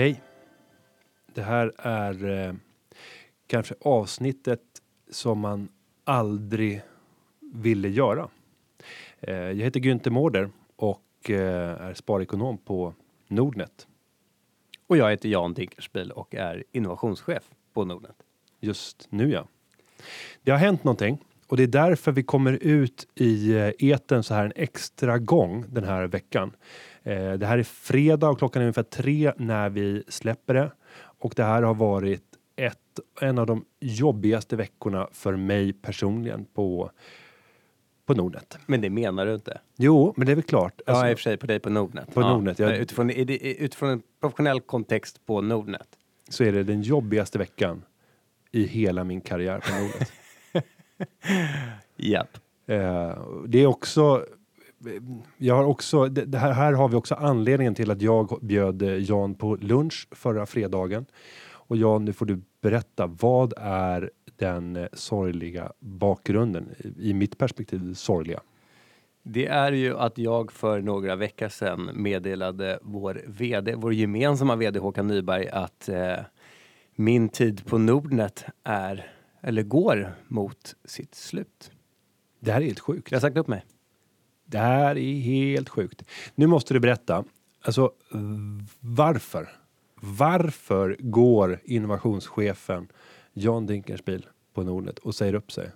Hej! Det här är eh, kanske avsnittet som man aldrig ville göra. Eh, jag heter Günther Mårder och eh, är sparekonom på Nordnet. Och jag heter Jan Dinkelspiel och är innovationschef på Nordnet. Just nu ja. Det har hänt någonting och det är därför vi kommer ut i eh, eten så här en extra gång den här veckan. Eh, det här är fredag och klockan är ungefär tre när vi släpper det och det här har varit ett, en av de jobbigaste veckorna för mig personligen på på Nordnet. Men det menar du inte? Jo, men det är väl klart. ja, i och för sig på dig på Nordnet. På ja. Nordnet, jag- Utifrån, utifrån en professionell kontext på Nordnet. så är det den jobbigaste veckan i hela min karriär på Nordnet. Japp. Eh, det är också jag har också, det det här, här har vi också anledningen till att jag bjöd eh, Jan på lunch förra fredagen. Och Jan, nu får du berätta, vad är den eh, sorgliga bakgrunden? I mitt perspektiv sorgliga. Det är ju att jag för några veckor sedan meddelade vår VD, vår gemensamma VD Håkan Nyberg att eh, min tid på Nordnet är, eller går mot sitt slut. Det här är helt sjukt. Jag har sagt upp mig. Det här är helt sjukt. Nu måste du berätta, alltså varför? Varför går innovationschefen Jan Dinkelspiel på Nordnet och säger upp sig?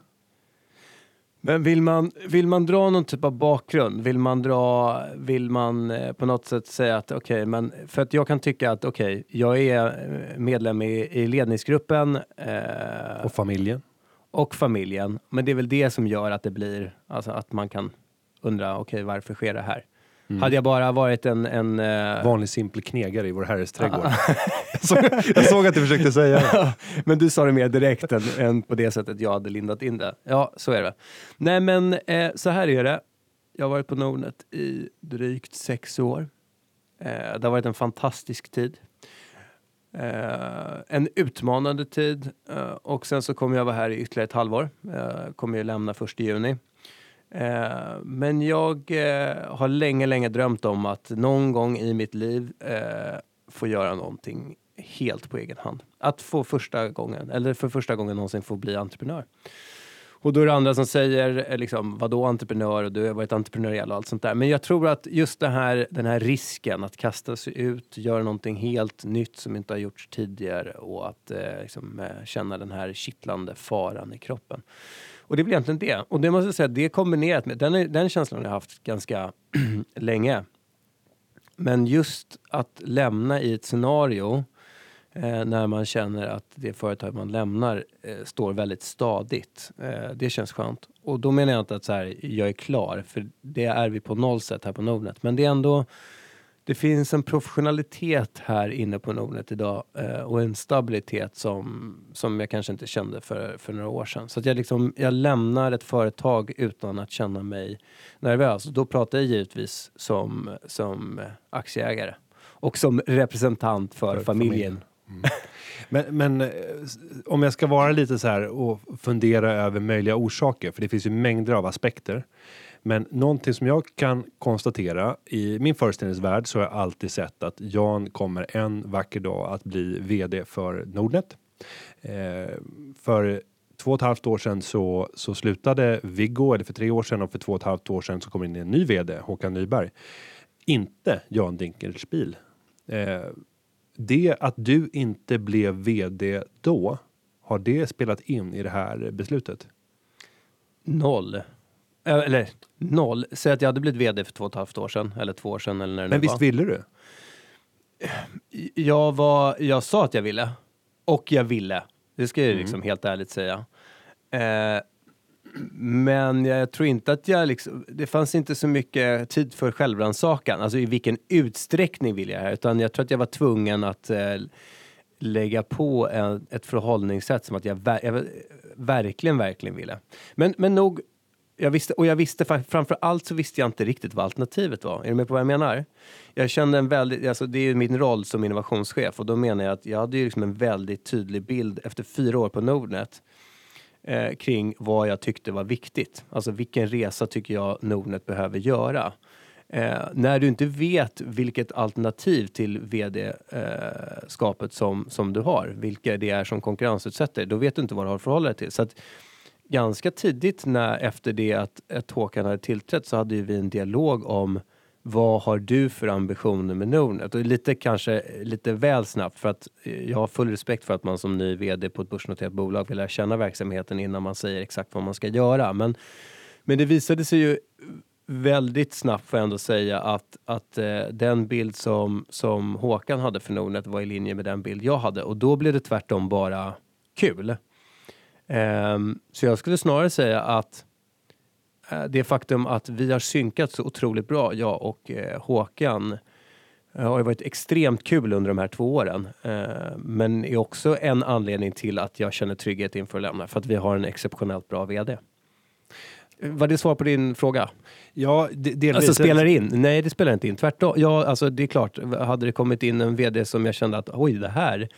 Men vill man, vill man dra någon typ av bakgrund? Vill man dra, vill man eh, på något sätt säga att okej, men för att jag kan tycka att okej, jag är eh, medlem i, i ledningsgruppen eh, Och familjen? och familjen. Men det är väl det som gör att det blir, alltså att man kan undra, okej, varför sker det här? Hade jag bara varit en, en eh, Vanlig simpel knegare i vår herres trädgård. jag, såg, jag såg att du försökte säga det. men du sa det mer direkt än, än på det sättet jag hade lindat in det. Ja, så är det. Nej, men eh, så här är det. Jag har varit på Nordnet i drygt sex år. Eh, det har varit en fantastisk tid. Eh, en utmanande tid eh, och sen så kommer jag vara här i ytterligare ett halvår. Jag kommer ju lämna första juni. Eh, men jag eh, har länge, länge drömt om att någon gång i mitt liv eh, få göra någonting helt på egen hand. Att få första gången, eller för första gången någonsin få bli entreprenör. Och då är det andra som säger, eh, liksom, vadå entreprenör och du har varit entreprenöriell och allt sånt där. Men jag tror att just det här, den här risken att kasta sig ut, göra någonting helt nytt som inte har gjorts tidigare och att eh, liksom, eh, känna den här kittlande faran i kroppen. Och det är väl egentligen det. Och det måste jag säga, det kombinerat med, den, är, den känslan har jag haft ganska länge. Men just att lämna i ett scenario eh, när man känner att det företag man lämnar eh, står väldigt stadigt. Eh, det känns skönt. Och då menar jag inte att så här, jag är klar, för det är vi på noll sätt här på Nordnet. Men det är ändå, det finns en professionalitet här inne på Nordnet idag eh, och en stabilitet som, som jag kanske inte kände för, för några år sedan. Så jag, liksom, jag lämnar ett företag utan att känna mig nervös. Då pratar jag givetvis som, som aktieägare och som representant för, För familjen. Men, men eh, om jag ska vara lite så här och fundera över möjliga orsaker, för det finns ju mängder av aspekter. Men någonting som jag kan konstatera i min föreställningsvärld så har jag alltid sett att Jan kommer en vacker dag att bli VD för Nordnet. Eh, för två och ett halvt år sedan så, så slutade Viggo, eller för tre år sedan och för två och ett halvt år sedan så kom in en ny VD, Håkan Nyberg. Inte Jan Dinkelspiel. Eh, det att du inte blev VD då, har det spelat in i det här beslutet? Noll. Eh, Eller noll. Säg att jag hade blivit VD för två och ett halvt år sedan, eller två år sedan eller när det Men nu visst var. ville du? Jag, var, jag sa att jag ville. Och jag ville. Det ska jag Mm. liksom helt ärligt säga. Eh, men jag tror inte att jag liksom, det fanns inte så mycket tid för självrannsakan. Alltså i vilken utsträckning vill jag här? Utan jag tror att jag var tvungen att eh, lägga på en, ett förhållningssätt som att jag, ver, jag verkligen, verkligen ville. Men, men nog, jag visste, och jag visste framför allt så visste jag inte riktigt vad alternativet var. Är du med på vad jag menar? Jag kände en väldigt, alltså det är ju min roll som innovationschef och då menar jag att jag hade ju liksom en väldigt tydlig bild efter fyra år på Nordnet eh, kring vad jag tyckte var viktigt. Alltså vilken resa tycker jag Nordnet behöver göra? Eh, när du inte vet vilket alternativ till vd-skapet eh, som, som du har, vilka det är som konkurrensutsätter, då vet du inte vad du har att förhålla dig till. Så att, ganska tidigt när, efter det att, att Håkan hade tillträtt så hade vi en dialog om vad har du för ambitioner med Nordnet? Och lite kanske lite väl snabbt för att eh, jag har full respekt för att man som ny VD på ett börsnoterat bolag vill lära känna verksamheten innan man säger exakt vad man ska göra. Men, men det visade sig ju väldigt snabbt får jag ändå säga att, att eh, den bild som, som Håkan hade för Nordnet var i linje med den bild jag hade och då blev det tvärtom bara kul. Um, så jag skulle snarare säga att uh, det faktum att vi har synkat så otroligt bra, jag och uh, Håkan, uh, har varit extremt kul under de här två åren. men är också en anledning till att jag känner trygghet inför att lämna, för att vi har en exceptionellt bra VD. Var det svar på din fråga? Ja, delvis. Alltså spelar in? Nej, det spelar inte in. Tvärtom. Ja, alltså det är klart, hade det kommit in en VD som jag kände att oj, det här,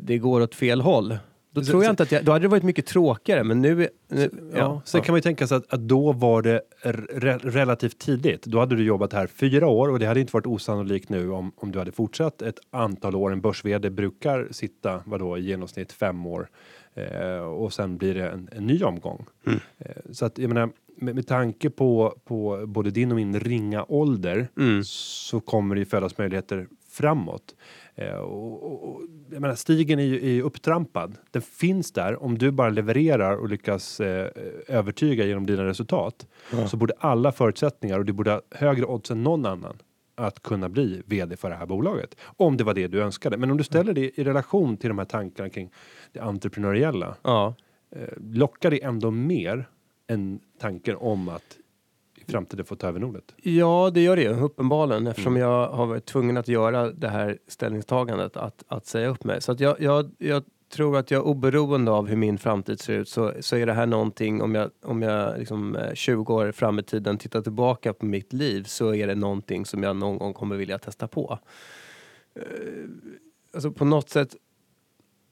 det går åt fel håll då tror jag inte att jag, då hade det varit mycket tråkigare men nu... nu ja, ja. Sen kan man ju tänka sig att, att då var det re, relativt tidigt. Då hade du jobbat här fyra år och det hade inte varit osannolikt nu om, om du hade fortsatt ett antal år. En börs brukar sitta vadå, i genomsnitt fem år eh, och sen blir det en, en ny omgång. Mm. Eh, så att jag menar, med, med tanke på, på både din och min ringa ålder mm. så kommer det ju födas möjligheter framåt. Eh, och, och, och, jag menar, stigen är ju är upptrampad. Den finns där om du bara levererar och lyckas eh, övertyga genom dina resultat. Ja. Så borde alla förutsättningar och det borde ha högre odds än någon annan att kunna bli vd för det här bolaget. Om det var det du önskade. Men om du ställer det i relation till de här tankarna kring det entreprenöriella. Ja. Eh, lockar det ändå mer än tanken om att framtiden får ta över Nordnet? Ja, det gör det ju uppenbarligen eftersom mm. jag har varit tvungen att göra det här ställningstagandet att, att säga upp mig. Så att jag, jag, jag tror att jag oberoende av hur min framtid ser ut så, så är det här någonting om jag, om jag liksom 20 eh, år fram i tiden tittar tillbaka på mitt liv så är det någonting som jag någon gång kommer vilja testa på. Uh, alltså på något sätt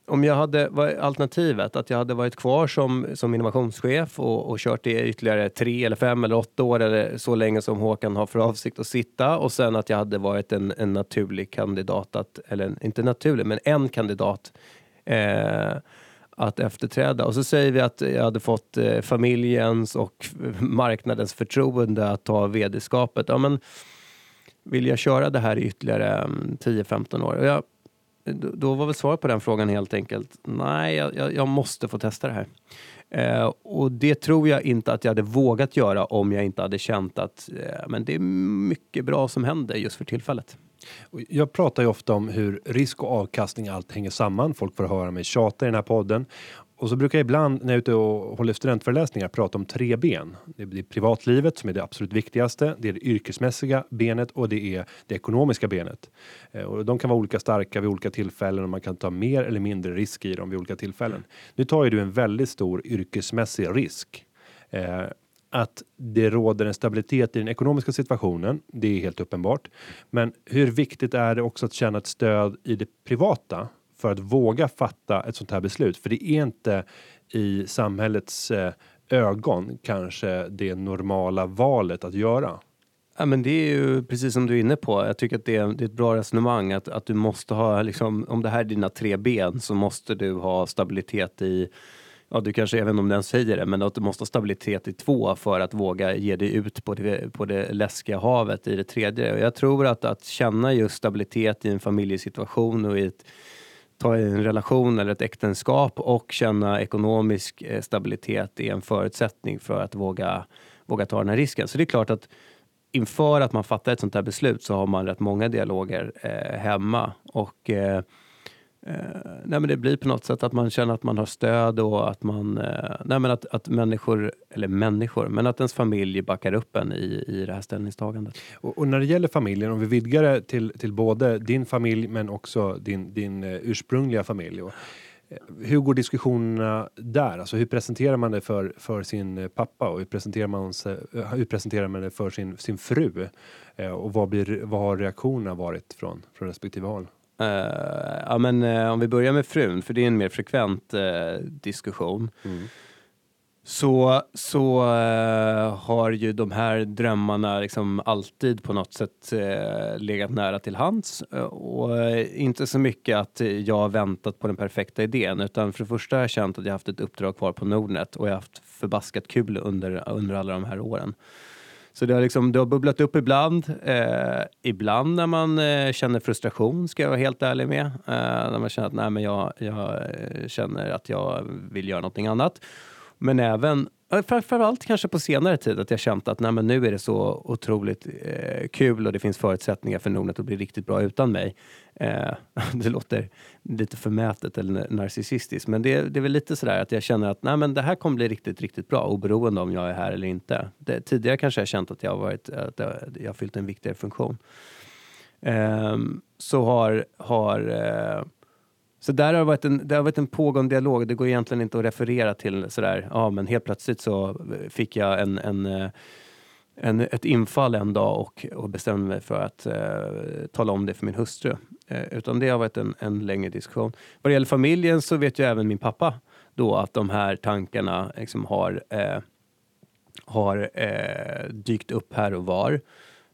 om jag hade, alternativet att jag hade varit kvar som, som innovationschef och, och kört det ytterligare tre eller fem eller åtta år eller så länge som Håkan har för avsikt att sitta och sen att jag hade varit en, en naturlig kandidat att, eller inte naturlig, men en kandidat eh, att efterträda. Och så säger vi att jag hade fått eh, familjens och marknadens förtroende att ta vd-skapet. Ja, men vill jag köra det här i ytterligare mm, 10-15 år? Och jag, då var väl svaret på den frågan helt enkelt nej, jag, jag måste få testa det här. Eh, och det tror jag inte att jag hade vågat göra om jag inte hade känt att eh, men det är mycket bra som händer just för tillfället. Jag pratar ju ofta om hur risk och avkastning allt hänger samman. Folk får höra mig tjata i den här podden och så brukar jag ibland när jag är ute och håller studentföreläsningar prata om tre ben. Det är privatlivet som är det absolut viktigaste. Det är det yrkesmässiga benet och det är det ekonomiska benet. Eh, och de kan vara olika starka vid olika tillfällen och man kan ta mer eller mindre risk i dem vid olika tillfällen. Nu tar ju du en väldigt stor yrkesmässig risk. Eh, att det råder en stabilitet i den ekonomiska situationen, det är helt uppenbart. Men hur viktigt är det också att känna ett stöd i det privata för att våga fatta ett sånt här beslut. För det är inte i samhällets eh, ögon kanske det normala valet att göra. Ja, men det är ju precis som du är inne på. Jag tycker att det är, det är ett bra resonemang att, att du måste ha, liksom, om det här är dina tre ben så måste du ha stabilitet i Ja, du kanske, även om den säger det, men att du måste ha stabilitet i två för att våga ge dig ut på det, på det läskiga havet i det tredje. Och jag tror att, att känna just stabilitet i en familjesituation och i ett ta en relation eller ett äktenskap och känna ekonomisk eh, stabilitet är en förutsättning för att våga, våga ta den här risken. Så det är klart att inför att man fattar ett sånt här beslut så har man rätt många dialoger eh, hemma och Eh, Eh, nej men det blir på något sätt att man känner att man har stöd och att man, eh, nej men att, att människor, eller människor, men att ens familj backar upp en i, i det här ställningstagandet. Och, och när det gäller familjen, om vi vidgar det till, till både din familj men också din, din eh, ursprungliga familj. Och, eh, hur går diskussionerna där? Alltså hur presenterar man det för, för sin pappa och hur presenterar man, hur presenterar man det för sin, sin fru? Eh, och vad, blir, vad har reaktionerna varit från, från respektive håll? Uh, ja, men, uh, om vi börjar med frun, för det är en mer frekvent uh, diskussion. Mm. Så, så har ju de här drömmarna liksom alltid på något sätt legat nära till hands. och inte så mycket att jag har väntat på den perfekta idén utan för det första har jag känt att jag haft ett uppdrag kvar på Nordnet och jag har haft förbaskat kul under, under alla de här åren. Så det har, liksom, det har bubblat upp ibland. Eh, ibland när man eh, känner frustration, ska jag vara helt ärlig med. Eh, när man känner att nej, men jag, jag eh, känner att jag vill göra någonting annat. Men även, framförallt kanske på senare tid, att jag känt att nej, men nu är det så otroligt eh, kul och det finns förutsättningar för Nordnet att bli riktigt bra utan mig. Eh, det låter lite förmätet eller narcissistiskt, men det, det är väl lite sådär att jag känner att nej, men det här kommer bli riktigt, riktigt bra oberoende om jag är här eller inte. Det, tidigare kanske jag känt att jag har varit, att jag, har fyllt en viktigare funktion. Eh, så har, har eh, så där har det varit en, det har varit en pågående dialog. Det går egentligen inte att referera till sådär, ja men helt plötsligt så fick jag en, en, eh, en ett infall en dag och, och bestämde mig för att eh, tala om det för min hustru. Eh, utan det har varit en, en längre diskussion. Vad det gäller familjen så vet ju även min pappa då att de här tankarna liksom har, eh, har eh, dykt upp här och var.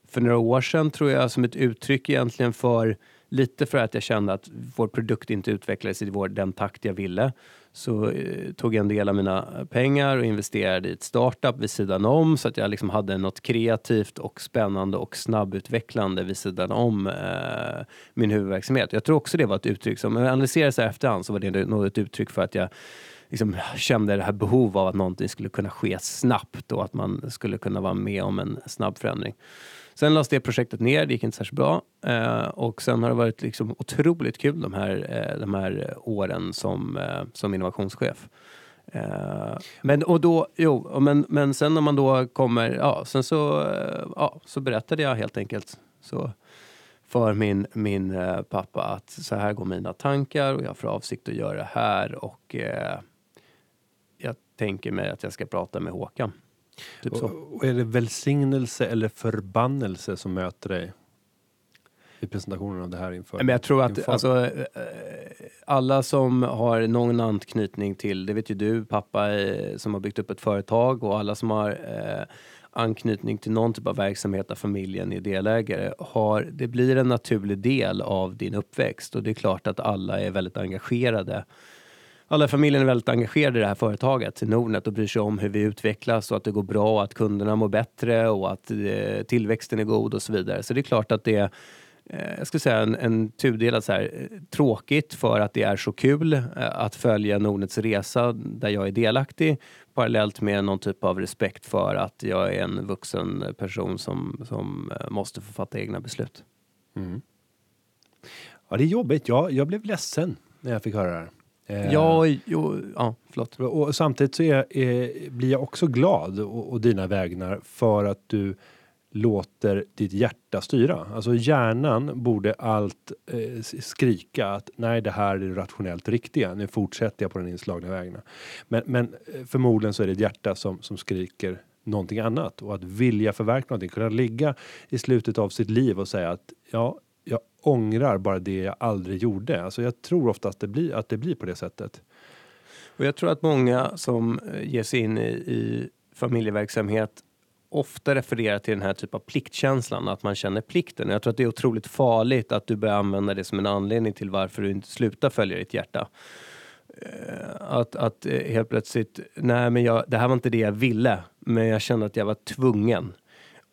För några år sedan tror jag som ett uttryck egentligen för lite för att jag kände att vår produkt inte utvecklades i vår, den takt jag ville så eh, tog jag en del av mina pengar och investerade i ett startup vid sidan om så att jag liksom hade något kreativt och spännande och snabbutvecklande vid sidan om eh, min huvudverksamhet. Jag tror också det var ett uttryck som, om jag analyserar så här efterhand så var det nog ett uttryck för att jag liksom kände det här behovet av att någonting skulle kunna ske snabbt och att man skulle kunna vara med om en snabb förändring. Sen lades det projektet ner, det gick inte särskilt bra. Eh, och sen har det varit liksom otroligt kul de här, eh, de här åren som, eh, som innovationschef. Men, och då, jo, men, men sen när man då kommer, ja, sen så, ja, så berättade jag helt enkelt så för min, min pappa att så här går mina tankar och jag har för avsikt att göra det här och jag tänker mig att jag ska prata med Håkan. Typ så. Och, är det välsignelse eller förbannelse som möter dig? I presentationen av det här inför? Men jag tror att alltså, eh, alla som har någon anknytning till, det vet ju du, pappa eh, som har byggt upp ett företag och alla som har eh, anknytning till någon typ av verksamhet där familjen är delägare, har, det blir en naturlig del av din uppväxt och det är klart att alla är väldigt engagerade alla i familjen är väldigt engagerade i det här företaget, Nordnet och bryr sig om hur vi utvecklas och att det går bra och att kunderna mår bättre och att eh, tillväxten är god och så vidare. Så det är klart att det är eh, jag skulle säga en, en tudelad så här, eh, tråkigt för att det är så kul eh, att följa Nordnets resa där jag är delaktig parallellt med någon typ av respekt för att jag är en vuxen person som, som måste få fatta egna beslut. Mm. Ja, det är jobbigt. Jag, jag blev ledsen när jag fick höra det här. Eh, ja, jo, ja, förlåt. Och samtidigt så är, är, blir jag också glad och, och dina vägnar för att du låter ditt hjärta styra. Alltså hjärnan borde allt eh, skrika att nej, det här är det rationellt riktiga. Nu fortsätter jag på den inslagna vägen. Men, men eh, förmodligen så är det ett hjärta som, som skriker någonting annat och att vilja förverkliga någonting, kunna ligga i slutet av sitt liv och säga att ja, ångrar bara det jag aldrig gjorde. Alltså jag tror ofta att det blir, att det blir på det sättet. Och jag tror att många som eh, ger sig in i, i familjeverksamhet ofta refererar till den här typen av pliktkänslan, att man känner plikten. Jag tror att det är otroligt farligt att du börjar använda det som en anledning till varför du inte slutar följa ditt hjärta. Eh, att, att eh, helt plötsligt, nej men jag, det här var inte det jag ville, men jag kände att jag var tvungen.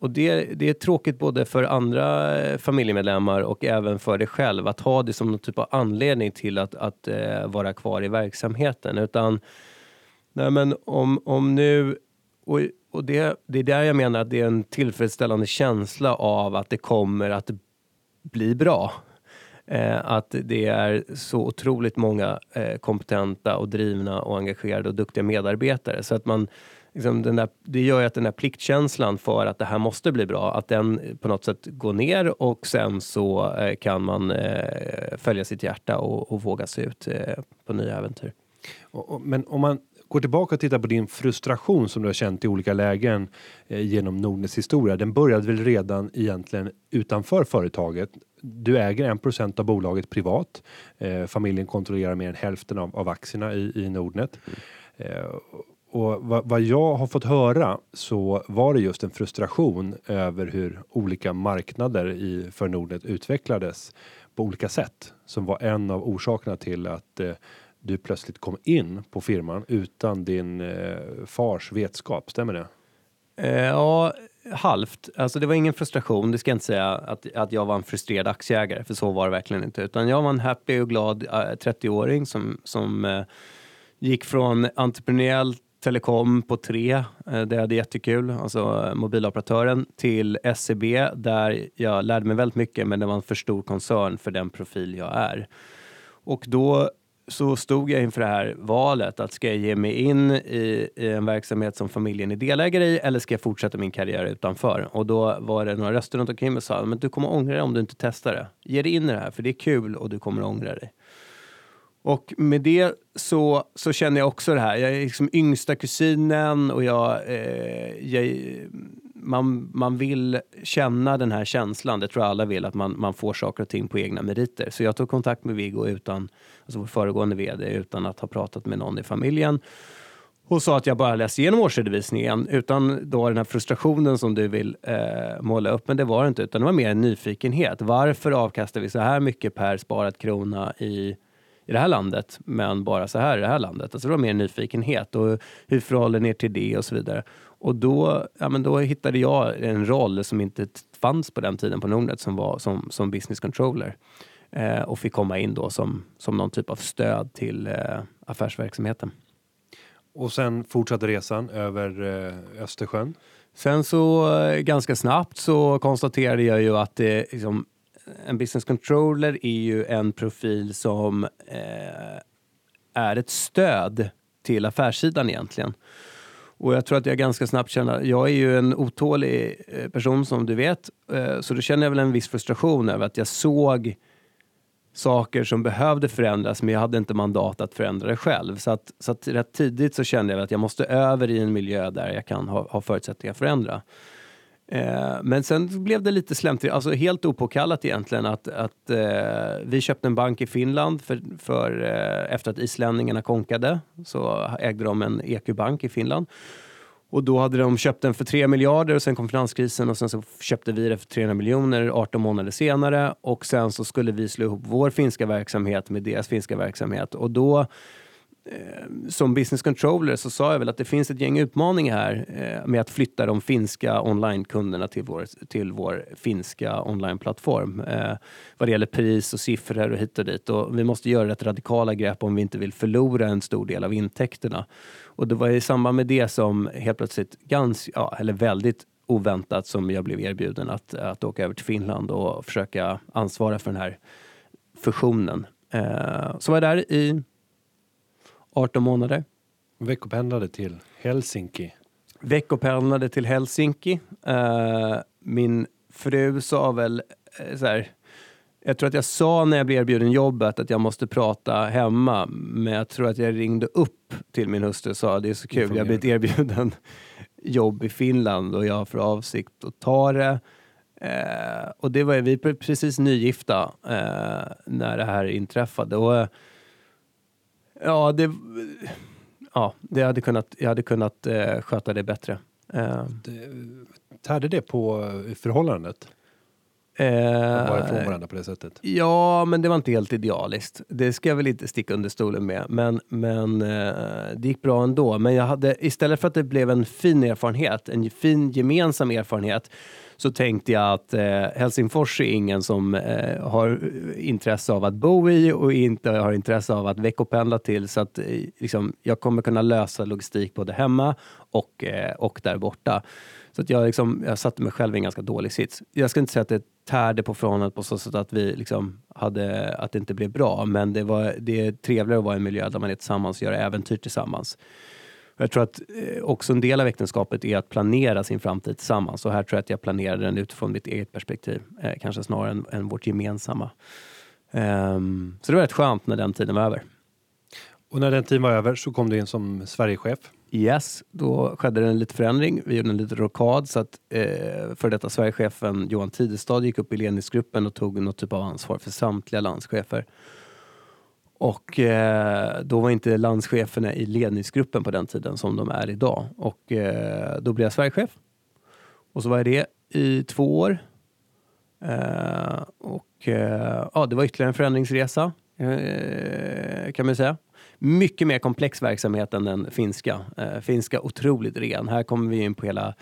Och det, det är tråkigt både för andra eh, familjemedlemmar och även för dig själv att ha det som någon typ av anledning till att, att eh, vara kvar i verksamheten. Utan, nej men om, om nu, och, och det, det är där jag menar att det är en tillfredsställande känsla av att det kommer att bli bra. Eh, att det är så otroligt många eh, kompetenta och drivna och engagerade och duktiga medarbetare. Så att man liksom den där, det gör ju att den där pliktkänslan för att det här måste bli bra, att den på något sätt går ner och sen så eh, kan man eh, följa sitt hjärta och, och våga sig ut eh, på nya äventyr. Men om man går tillbaka och tittar på din frustration som du har känt i olika lägen genom Nordnets historia. Den började väl redan egentligen utanför företaget du äger en procent av bolaget privat. Familjen kontrollerar mer än hälften av, av aktierna i, i Nordnet. Eh, och vad, vad, jag har fått höra så var det just en frustration över hur olika marknader i, för Nordnet utvecklades på olika sätt som var en av orsakerna till att eh, du plötsligt kom in på firman utan din eh, fars vetskap. Stämmer det? Eh, ja, halvt. Alltså det var ingen frustration. Det ska jag inte säga att, att jag var en frustrerad aktieägare, för så var det verkligen inte. Utan jag var en happy och glad eh, 30-åring som, som eh, gick från entreprenöriellt telekom på tre, eh, det hade jättekul, alltså eh, mobiloperatören, till SEB där jag lärde mig väldigt mycket men det var en för stor koncern för den profil jag är. Och då så stod jag inför det här valet att ska jag ge mig in i, i, en verksamhet som familjen är delägare i eller ska jag fortsätta min karriär utanför? Och då var det några röster runt omkring mig som sa men du kommer ångra dig om du inte testar det. Ge dig in i det här för det är kul och du kommer ångra dig. Och med det så, så känner jag också det här. Jag är liksom yngsta kusinen och jag, eh, jag, man, man vill känna den här känslan. Det tror jag alla vill, att man, man får saker och ting på egna meriter. Så jag tog kontakt med Viggo utan, alltså vår föregående vd, utan att ha pratat med någon i familjen och sa att jag bara läser igenom årsredovisningen utan då den här frustrationen som du vill eh, måla upp. Men det var det inte, utan det var mer en nyfikenhet. Varför avkastar vi så här mycket per sparad krona i i det här landet, men bara så här i det här landet. Alltså det var mer nyfikenhet och hur förhåller ni er till det och så vidare. Och då, ja, men då hittade jag en roll som inte fanns på den tiden på Nordnet som var som, som business controller eh, och fick komma in då som, som någon typ av stöd till eh, affärsverksamheten. Och sen fortsatte resan över eh, Östersjön? Sen så eh, ganska snabbt så konstaterade jag ju att det liksom, en business controller är ju en profil som eh, är ett stöd till affärssidan egentligen. Och jag tror att jag ganska snabbt känner, jag är ju en otålig eh, person som du vet, eh, så då känner jag väl en viss frustration över att jag såg saker som behövde förändras men jag hade inte mandat att förändra det själv. Så att, så att rätt tidigt så kände jag att jag måste över i en miljö där jag kan ha, ha förutsättningar att förändra. Eh, men sen blev det lite slämtri, alltså helt opåkallat egentligen att, att eh, vi köpte en bank i Finland för, för eh, efter att islänningarna konkade så ägde de en EQ-bank i Finland. Och då hade de köpt den för 3 miljarder och sen kom finanskrisen och sen så köpte vi det för 300 miljoner 18 månader senare och sen så skulle vi slå ihop vår finska verksamhet med deras finska verksamhet och då Eh, som business controller så sa jag väl att det finns ett gäng utmaningar här eh, med att flytta de finska onlinekunderna till vår, till vår finska onlineplattform. Eh, vad det gäller pris och siffror och hit och dit. Och vi måste göra ett radikala grepp om vi inte vill förlora en stor del av intäkterna. Och det var i samband med det som helt plötsligt, ganska, ja, eller väldigt oväntat, som jag blev erbjuden att, att åka över till Finland och försöka ansvara för den här fusionen. Eh, så var jag där i 18 månader. Veckopendlade till Helsinki. Veckopendlade till Helsinki. Uh, min fru sa väl uh, så här, jag tror att jag sa när jag blev erbjuden jobbet att jag måste prata hemma, men jag tror att jag ringde upp till min hustru och sa det är så kul, jag har blivit erbjuden jobb i Finland och jag har för avsikt att ta det. Uh, och det var vi precis nygifta uh, när det här inträffade. Och, Ja, det, ja, det hade kunnat, jag hade kunnat eh, sköta det bättre. Eh. tärde det på eh, förhållandet? Eh, att vara ifrån varandra på det sättet? Ja, men det var inte helt idealiskt. Det ska jag väl inte sticka under stolen med. Men, men eh, det gick bra ändå. Men jag hade, istället för att det blev en fin erfarenhet, en fin gemensam erfarenhet, så tänkte jag att eh, Helsingfors är ingen som eh, har intresse av att bo i och inte har intresse av att veckopendla till. Så att eh, liksom, jag kommer kunna lösa logistik både hemma och, eh, och där borta. Så att jag, liksom, jag satte mig själv i en ganska dålig sits. Jag ska inte säga att det tärde på förhållandet på så sätt att vi liksom hade, att det inte blev bra. Men det, var, det är trevligare att vara i en miljö där man är tillsammans och gör äventyr tillsammans. Jag tror att eh, också en del av äktenskapet är att planera sin framtid tillsammans. Och här tror jag att jag planerade den utifrån mitt eget perspektiv, eh, kanske snarare än, än vårt gemensamma. Um, så det var rätt skönt när den tiden var över. Och när den tiden var över så kom du in som Sverigechef. Yes, då skedde det en liten förändring. Vi gjorde en liten rockad så att eh, för detta Sverigechefen Johan Tidestad gick upp i ledningsgruppen och tog något typ av ansvar för samtliga landschefer. Och eh, då var inte landscheferna i ledningsgruppen på den tiden som de är idag. Och eh, då blev jag Sverigechef. Och så var jag det i två år. Eh, och eh, ja, det var ytterligare en förändringsresa eh, kan man säga. Mycket mer komplex verksamhet än den finska. Eh, finska otroligt ren. Här kommer vi in på hela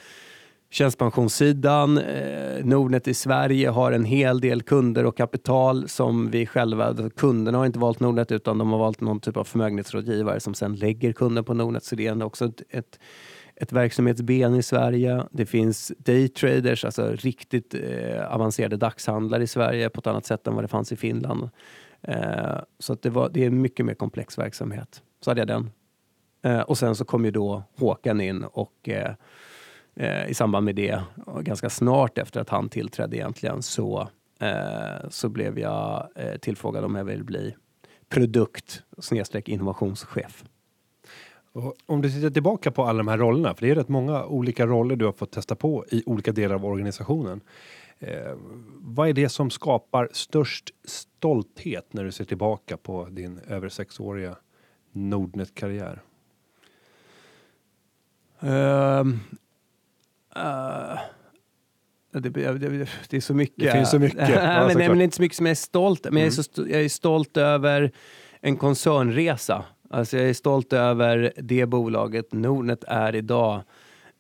tjänstepensionssidan. Eh, Nordnet i Sverige har en hel del kunder och kapital som vi själva, kunderna har inte valt Nordnet utan de har valt någon typ av förmögenhetsrådgivare som sen lägger kunden på Nordnet. Så det är också ett, ett, ett verksamhetsben i Sverige. Det finns daytraders, alltså riktigt eh, avancerade dagshandlare i Sverige på ett annat sätt än vad det fanns i Finland. Eh, så att det, var, det är en mycket mer komplex verksamhet. Så hade jag den. Eh, och sen så kom ju då Håkan in och eh, eh, i samband med det, ganska snart efter att han tillträdde egentligen, så, eh, så blev jag eh, tillfrågad om jag vill bli produkt snedstreck innovationschef. Och om du tittar tillbaka på alla de här rollerna, för det är rätt många olika roller du har fått testa på i olika delar av organisationen. Eh, vad är det som skapar störst stolthet när du ser tillbaka på din över sexåriga Nordnet-karriär? Uh, uh, det, det, det, är så mycket. Det finns så mycket. ja, men, nej, men det är inte så mycket som jag är stolt Men mm. jag, är så, jag är stolt över en koncernresa. Alltså jag är stolt över det bolaget Nordnet är idag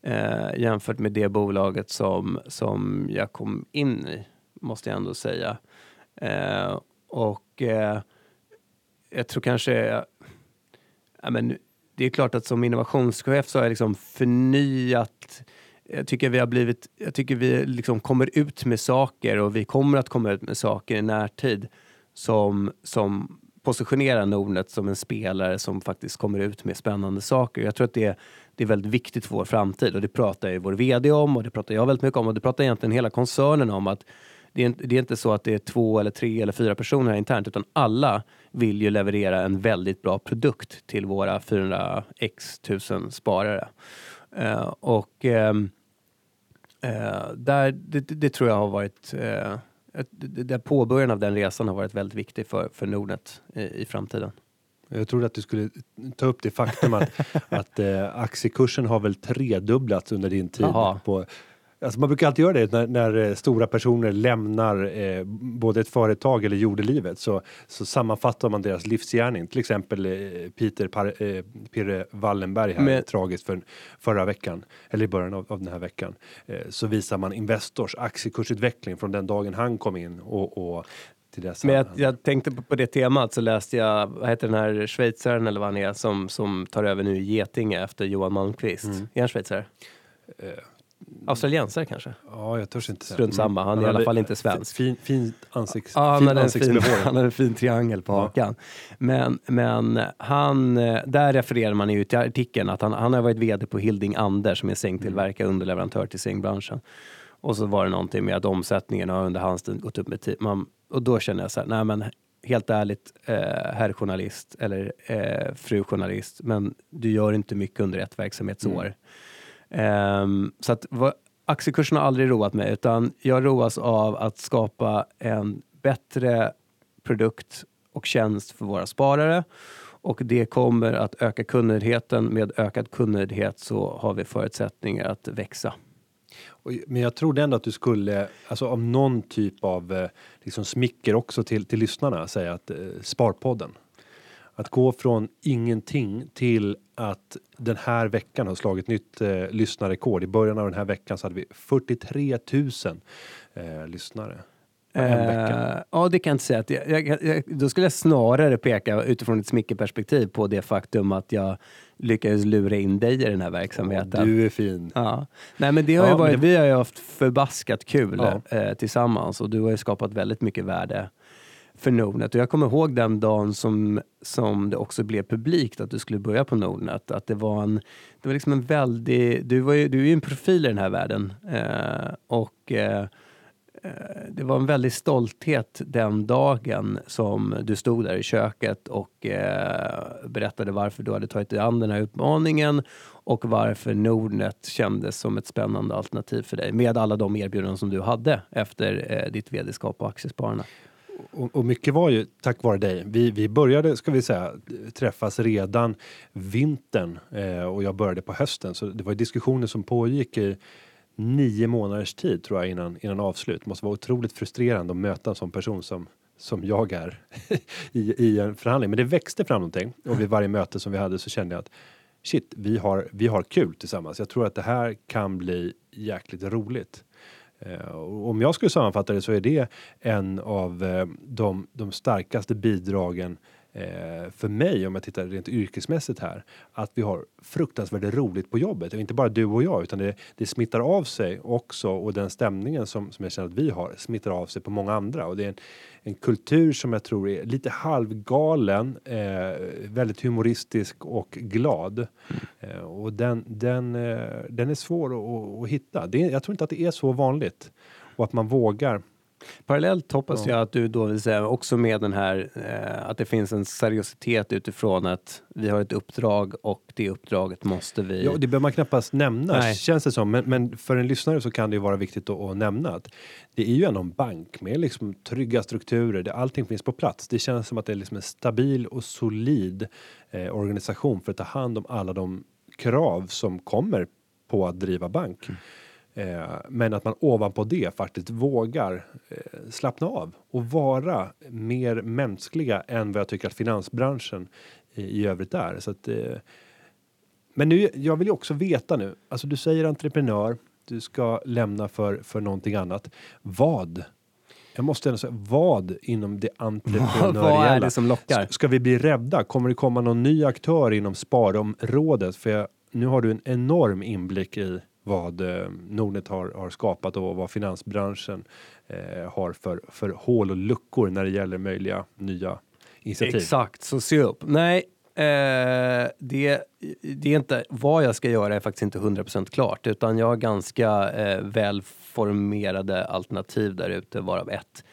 eh, jämfört med det bolaget som, som jag kom in i, måste jag ändå säga. Eh, och eh, jag tror kanske, ja, men det är klart att som innovationschef så har jag liksom förnyat jag tycker vi har blivit, jag tycker vi liksom kommer ut med saker och vi kommer att komma ut med saker i närtid som, som positionerar Nordnet som en spelare som faktiskt kommer ut med spännande saker. Jag tror att det, det är väldigt viktigt för vår framtid och det pratar ju vår VD om och det pratar jag väldigt mycket om och det pratar egentligen hela koncernen om att det är, det är inte så att det är två eller tre eller fyra personer internt utan alla vill ju leverera en väldigt bra produkt till våra 400x tusen sparare. Uh, och um, uh, där, det, det, tror jag har varit där påbörjan av den resan har varit väldigt viktig för, för Nordnet i, i framtiden. Jag trodde att du skulle ta upp det faktum att, att eh, aktiekursen har väl tredubblats under din tid. På, alltså man brukar alltid göra det när, när eh, stora personer lämnar eh, både ett företag eller jordelivet så, så sammanfattar man deras livsgärning. Till exempel eh, Peter Par, eh, Pirre Wallenberg här, Men... tragiskt för förra veckan, eller i början av, av den här veckan. Eh, så visar man Investors aktiekursutveckling från den dagen han kom in och, och men jag, jag, tänkte på, på det temat så läste jag, vad heter den här schweizaren eller vad han är som, som tar över nu i Getinge efter Johan Malmqvist. Mm. Är han schweizare? Uh, Australiensare kanske? Ja, jag törs inte säga. Strunt samma, han, han är i alla fall inte svensk. Fin, fin ansikts, ja, han, fin hade fin, han hade en fin triangel på ja. hakan. Men, men han, där refererar man ju till artikeln att han, han har varit VD på Hilding Anders som är sängtillverkare, mm. underleverantör till sängbranschen. Och så var det någonting med att omsättningen har under hans tid gått upp med 10 och då känner jag så här, nej men helt ärligt, eh, herr journalist eller eh, fru journalist, men du gör inte mycket under ett verksamhetsår. Mm. Um, så att vad, aktiekursen har aldrig roat mig, utan jag roas av att skapa en bättre produkt och tjänst för våra sparare. Och det kommer att öka kundnöjdheten. Med ökad kundnöjdhet så har vi förutsättningar att växa. Men jag trodde ändå att du skulle, alltså av någon typ av eh, liksom smicker också till, till lyssnarna, säga att eh, Sparpodden. Att gå från ingenting till att den här veckan har slagit nytt eh, lyssnarrekord. I början av den här veckan så hade vi 43 000 eh, lyssnare. Uh, ja, det kan jag inte säga. Att jag, jag, jag, då skulle jag snarare peka utifrån ett smickerperspektiv på det faktum att jag lyckades lura in dig i den här verksamheten. Du är fin. Ja. Nej, men det har ja, ju varit, det... Vi har ju haft förbaskat kul ja. eh, tillsammans och du har ju skapat väldigt mycket värde för Nordnet. Och jag kommer ihåg den dagen som, som det också blev publikt att du skulle börja på Nordnet. Att det var en, det var liksom en väldig, du, var ju, du är ju en profil i den här världen. Eh, och eh, eh, det var en väldig stolthet den dagen som du stod där i köket och eh, berättade varför du hade tagit dig an den här utmaningen och varför Nordnet kändes som ett spännande alternativ för dig med alla de erbjudanden som du hade efter eh, ditt vd-skap på Aktiespararna. Och, och, mycket var ju tack vare dig. Vi, vi började, ska vi säga, träffas redan vintern eh, och jag började på hösten. Så det var diskussioner som pågick i nio månaders tid tror jag innan, innan avslut. Det måste vara otroligt frustrerande att möta en sån person som som jag är i, i en förhandling. Men det växte fram någonting och vid varje möte som vi hade så kände jag att shit, vi har, vi har kul tillsammans. Jag tror att det här kan bli jäkligt roligt. Eh, om jag skulle sammanfatta det så är det en av eh, de, de starkaste bidragen eh, för mig om jag tittar rent yrkesmässigt här att vi har fruktansvärt roligt på jobbet och inte bara du och jag utan det, det smittar av sig också och den stämningen som, som jag känner att vi har smittar av sig på många andra och det är en, en kultur som jag tror är lite halvgalen, eh, väldigt humoristisk och glad. Mm. Eh, och den, den, eh, den är svår att, att hitta. Det, jag tror inte att det är så vanligt och att man vågar Parallellt hoppas ja. jag att du då vill säga också med den här eh, att det finns en seriositet utifrån att vi har ett uppdrag och det uppdraget måste vi. Ja, det behöver man knappast nämna Nej. känns det som. Men, men, för en lyssnare så kan det ju vara viktigt att, att nämna att det är ju ändå en bank med liksom trygga strukturer där allting finns på plats. Det känns som att det är liksom en stabil och solid eh, organisation för att ta hand om alla de krav som kommer på att driva bank. Mm. Eh, men att man ovanpå det faktiskt vågar eh, slappna av och vara mer mänskliga än vad jag tycker att finansbranschen i, övrigt är. Så att, eh, men nu, jag vill ju också veta nu, alltså du säger entreprenör, du ska lämna för, för någonting annat. Vad? Jag måste ändå säga, vad inom det entreprenöriella? vad är det som lockar? Ska vi bli rädda? Kommer det komma någon ny aktör inom sparområdet? För jag, nu har du en enorm inblick i vad eh, Nordnet har, har skapat och vad finansbranschen eh, har för, för hål och luckor när det gäller möjliga nya initiativ. Exakt, så se upp. Nej, eh, det, det är inte vad jag ska göra är faktiskt inte 100% klart utan jag har ganska eh, välformerade alternativ där ute varav ett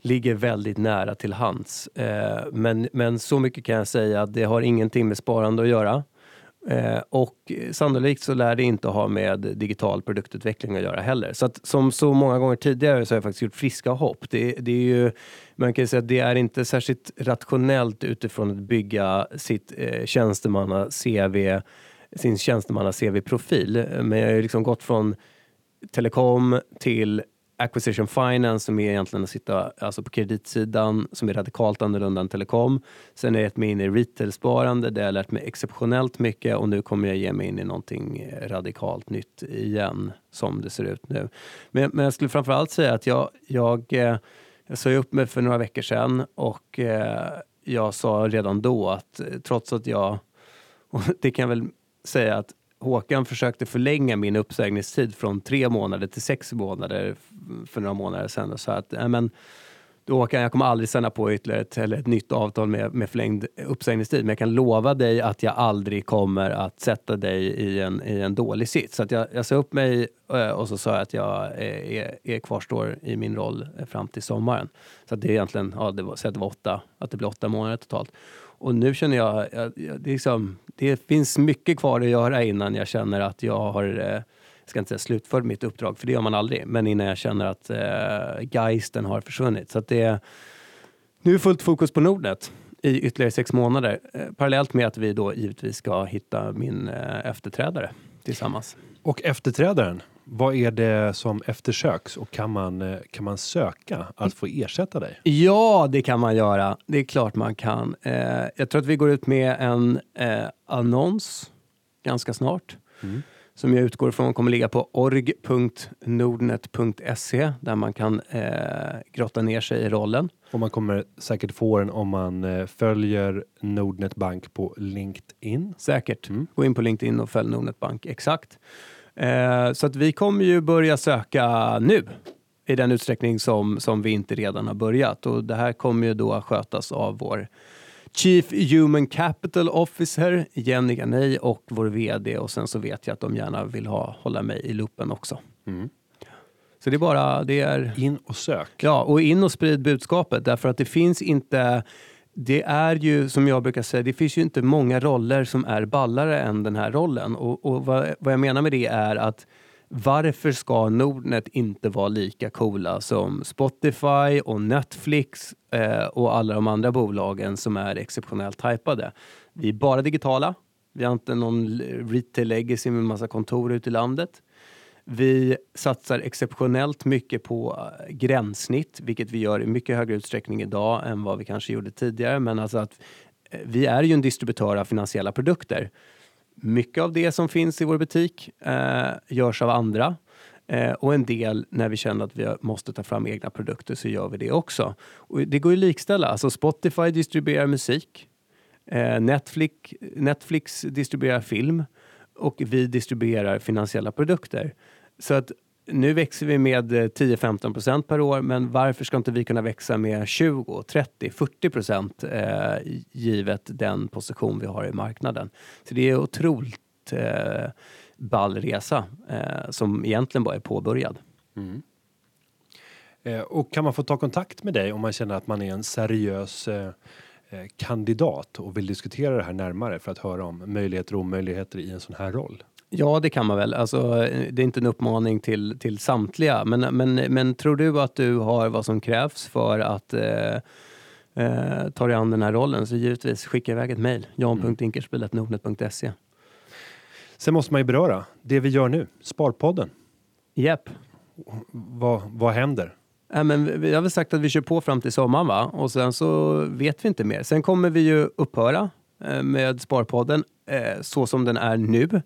ligger väldigt nära till hands. Eh, men, men så mycket kan jag säga att det har ingenting med sparande att göra. Eh, och sannolikt så lär det inte ha med digital produktutveckling att göra heller. Så att, som så många gånger tidigare så har jag faktiskt gjort friska hopp. Det, det är ju, man kan säga att det är inte särskilt rationellt utifrån att bygga sitt eh, tjänstemanna-CV, sin tjänstemanna-CV-profil. Men jag har ju liksom gått från telekom till acquisition finance som är egentligen att sitta alltså på kreditsidan som är radikalt annorlunda än telekom. Sen har jag gett mig in i retailsparande där jag lärt mig exceptionellt mycket och nu kommer jag ge mig in i någonting radikalt nytt igen som det ser ut nu. Men, men jag skulle framförallt säga att jag, jag, eh, jag sa upp mig för några veckor sedan och eh, jag sa redan då att eh, trots att jag, och det kan jag väl säga att Håkan försökte förlänga min uppsägningstid från tre månader till sex månader för några månader sedan och sa att äh, men, du Håkan, jag kommer aldrig sända på ytterligare ett, eller ett nytt avtal med, med förlängd uppsägningstid, men jag kan lova dig att jag aldrig kommer att sätta dig i en, i en dålig sits. Så att jag, jag sa upp mig eh, och så sa jag att jag eh, är, är kvarstår i min roll eh, fram till sommaren. Så att det är egentligen, ja, det var, så att det var åtta, att det blir åtta månader totalt. Och nu känner jag, jag, jag det, liksom, det finns mycket kvar att göra innan jag känner att jag har eh, jag ska inte säga slutfört mitt uppdrag, för det gör man aldrig, men innan jag känner att eh, geisten har försvunnit. Så att det, nu är fullt fokus på Nordnet i ytterligare sex månader, eh, parallellt med att vi då givetvis ska hitta min eh, efterträdare tillsammans. Och efterträdaren, vad är det som eftersöks och kan man, eh, kan man söka att få ersätta dig? Ja, det kan man göra. Det är klart man kan. Eh, jag tror att vi går ut med en eh, annons ganska snart. Mm. Som jag utgår från kommer ligga på org.nordnet.se där man kan eh, grotta ner sig i rollen. Och man kommer säkert få den om man eh, följer Nordnet Bank på LinkedIn. Säkert. Mm. Gå in på LinkedIn och följ Nordnet Bank. Exakt. Eh, så att vi kommer ju börja söka nu i den utsträckning som, som vi inte redan har börjat. Och det här kommer ju då att skötas av vår Chief Human Capital Officer Jenny Ganey och vår VD och sen så vet jag att de gärna vill ha, hålla mig i luppen också. Mm. Så det är bara, det är... In och sök. Ja, och in och sprid budskapet därför att det finns inte det är ju, som jag brukar säga, det finns ju inte många roller som är ballare än den här rollen. Och, och vad, vad jag menar med det är att varför ska Nordnet inte vara lika coola som Spotify och Netflix eh, och alla de andra bolagen som är exceptionellt hypade? Vi är bara digitala. Vi har inte någon retail legacy med massa kontor ute i landet. Vi satsar exceptionellt mycket på eh, gränssnitt, vilket vi gör i mycket högre utsträckning idag än vad vi kanske gjorde tidigare. Men alltså att eh, vi är ju en distributör av finansiella produkter. Mycket av det som finns i vår butik eh, görs av andra. Eh, och en del, när vi känner att vi måste ta fram egna produkter, så gör vi det också. Och det går ju att likställa. Alltså Spotify distribuerar musik. Eh, Netflix, Netflix distribuerar film och vi distribuerar finansiella produkter. Så att nu växer vi med eh, 10-15 procent per år, men varför ska inte vi kunna växa med 20, 30, 40 procent eh, givet den position vi har i marknaden? Så det är en otroligt eh, ball resa eh, som egentligen bara är påbörjad. Mm. Eh, och kan man få ta kontakt med dig om man känner att man är en seriös eh, eh kandidat och vill diskutera det här närmare för att höra om möjligheter och omöjligheter i en sån här roll? Ja, det kan man väl. Alltså, det är inte en uppmaning till, till samtliga. Men, men, men tror du att du har vad som krävs för att eh, eh, ta dig an den här rollen så givetvis skicka iväg ett mejl. jan.dinkelspiel.nordnet.se Sen måste man ju beröra det vi gör nu, Sparpodden. Japp. Vad, vad händer? Äh, men vi har väl sagt att vi kör på fram till sommaren va? Och sen så vet vi inte mer. Sen kommer vi ju upphöra eh, med Sparpodden eh, så som den är nu.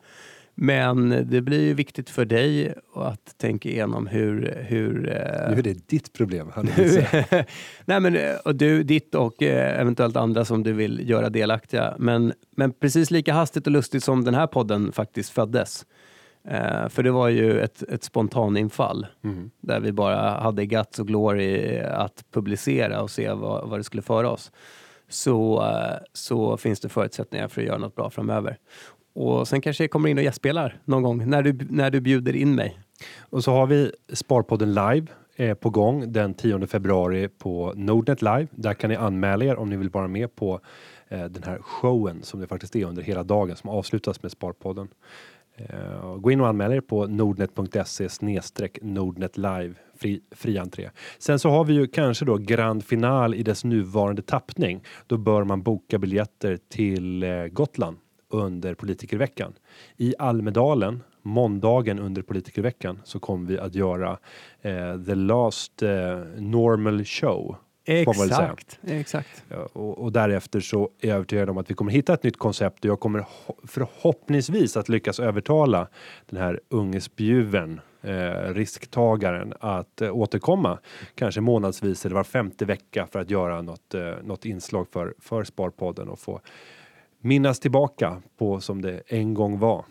Men det blir ju viktigt för dig att tänka igenom hur... hur eh, nu är det ditt problem. Nej, men, eh, och du, ditt och eh, eventuellt andra som du vill göra delaktiga. Men, men precis lika hastigt och lustigt som den här podden faktiskt föddes. Eh, för det var ju ett, ett spontaninfall mm. där vi bara hade guts och glory att publicera och se vad, vad det skulle föra oss. Så, så finns det förutsättningar för att göra något bra framöver. Och sen kanske jag kommer in och gästspelar någon gång när du, när du bjuder in mig. Och så har vi Sparpodden live eh, på gång den 10 februari på Nordnet live. Där kan ni anmäla er om ni vill vara med på eh, den här showen som det faktiskt är under hela dagen som avslutas med Sparpodden. Eh, gå in och anmäl er på nordnet.se snedstreck Nordnet live fri, fri entré. Sen så har vi ju kanske då grand final i dess nuvarande tappning. Då bör man boka biljetter till eh, Gotland under politikerveckan. I Almedalen, måndagen under politikerveckan, så kommer vi att göra eh, the last eh, normal show. Exakt, exakt. Ja, och, och, därefter så är jag övertygad om att vi kommer hitta ett nytt koncept och jag kommer förhoppningsvis att lyckas övertala den här unge spjuven eh, risktagaren att eh, återkomma kanske månadsvis eller var femte vecka för att göra något, eh, något inslag för, för Sparpodden och få minnas tillbaka på som det en gång var.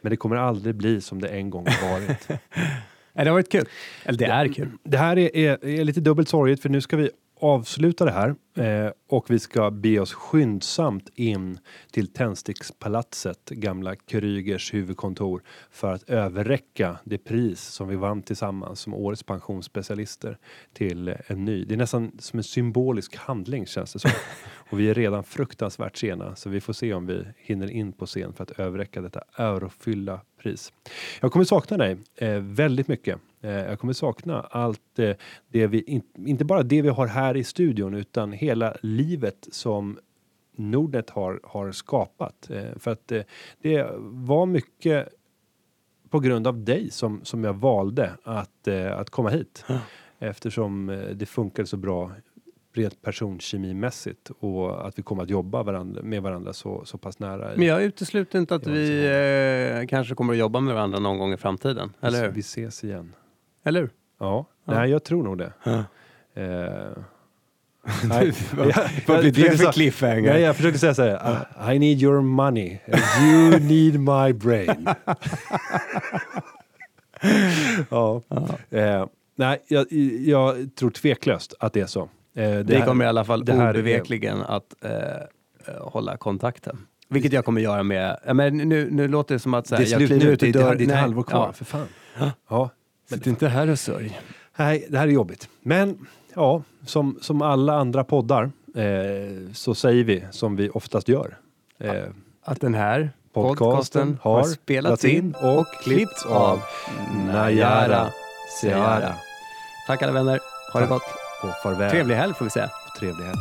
Men det kommer aldrig bli som det en gång varit. det har varit kul. Eller det är kul. Det här är, är, är lite dubbelt sorgligt för nu ska vi avsluta det här eh, och vi ska be oss skyndsamt in till Tändstickspalatset, gamla Krygers huvudkontor för att överräcka det pris som vi vann tillsammans som årets pensionsspecialister till en ny. Det är nästan som en symbolisk handling känns det som. och vi är redan fruktansvärt sena så vi får se om vi hinner in på scen för att överräcka detta örofylla pris. Jag kommer sakna dig eh, väldigt mycket. Eh, jag kommer sakna allt eh, det vi, in, inte bara det vi har här i studion utan hela livet som Nordnet har, har skapat. Eh, för att eh, det var mycket på grund av dig som, som jag valde att, eh, att komma hit. Mm. Eftersom det funkade så bra rent personkemimässigt och att vi kommer att jobba varandra, med varandra så, så pass nära. Men jag utesluter inte att vi eh, kanske kommer att jobba med varandra någon gång i framtiden, eller hur? Vi ses igen. Eller hur? Ja, ja. nej jag tror nog det. Ja. Eh, Nej, vad blir det för cliffhanger? Nej, jag försöker säga så här. I need your money. You need my brain. ja. Eh, nej, jag, jag, tror tveklöst att det är så. Eh, Vi kommer i alla fall obevekligen är... att eh, eh, hålla kontakten. Vilket jag kommer göra med... Men nu, nu låter det som att... Så här, det är slut nu. Det, det, det är ett halvår kvar, ja. för fan. Ja. Sitt inte här och sörj. Nej, det här är jobbigt. Men ja, som, som alla andra poddar eh, så säger vi som vi oftast gör. Eh, Att den här podcasten har spelats in och klippts av Najara Seara. Tack alla vänner. Ha det Tack. gott. Och farväl. Trevlig helg får vi säga. Trevlig helg.